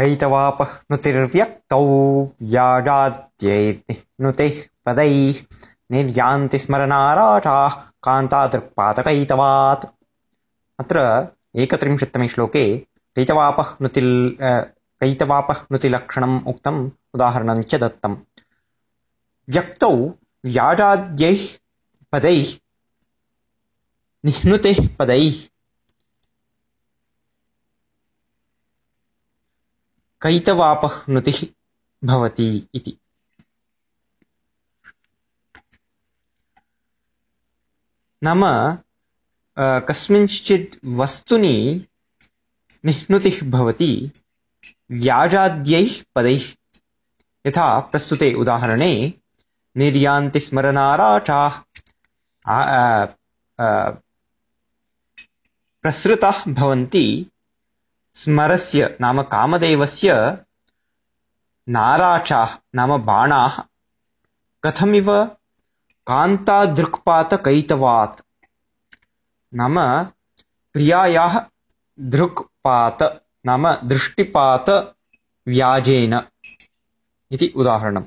कैतवापः नुतिर्व्यक्तौ व्याजाद्यैर्निह्नुतेः पदैः निर्यान्ति स्मरणाराटाः कान्तादृक्पातकैतवात् अत्र एकत्रिंशत्तमे श्लोके कैतवापः नुतिल् कैतवापः नुतिलक्षणम् उक्तम् उदाहरणं च दत्तम्। व्यक्तौ व्याजाद्यैः पदैः निह्नुतेः पदैः कैतवापह्नुतिः भवति इति। नाम कस्मिंश्चित् वस्तुनि निह्नुतिः भवति, व्याजाद्यैः पदैः। यथा प्रस्तुते उदाहरणे, निर्यान्ति स्मरणाराटाः प्रसृताः भवन्ति स्मरस्य नाम कामदेवस्य नाराचाः नाम बाणाः। कथमिव? कान्तादृक्पातकैतवात्। नाम प्रियायाः दृक्पात नाम दृष्टिपातव्याजेन। इति उदाहरणम्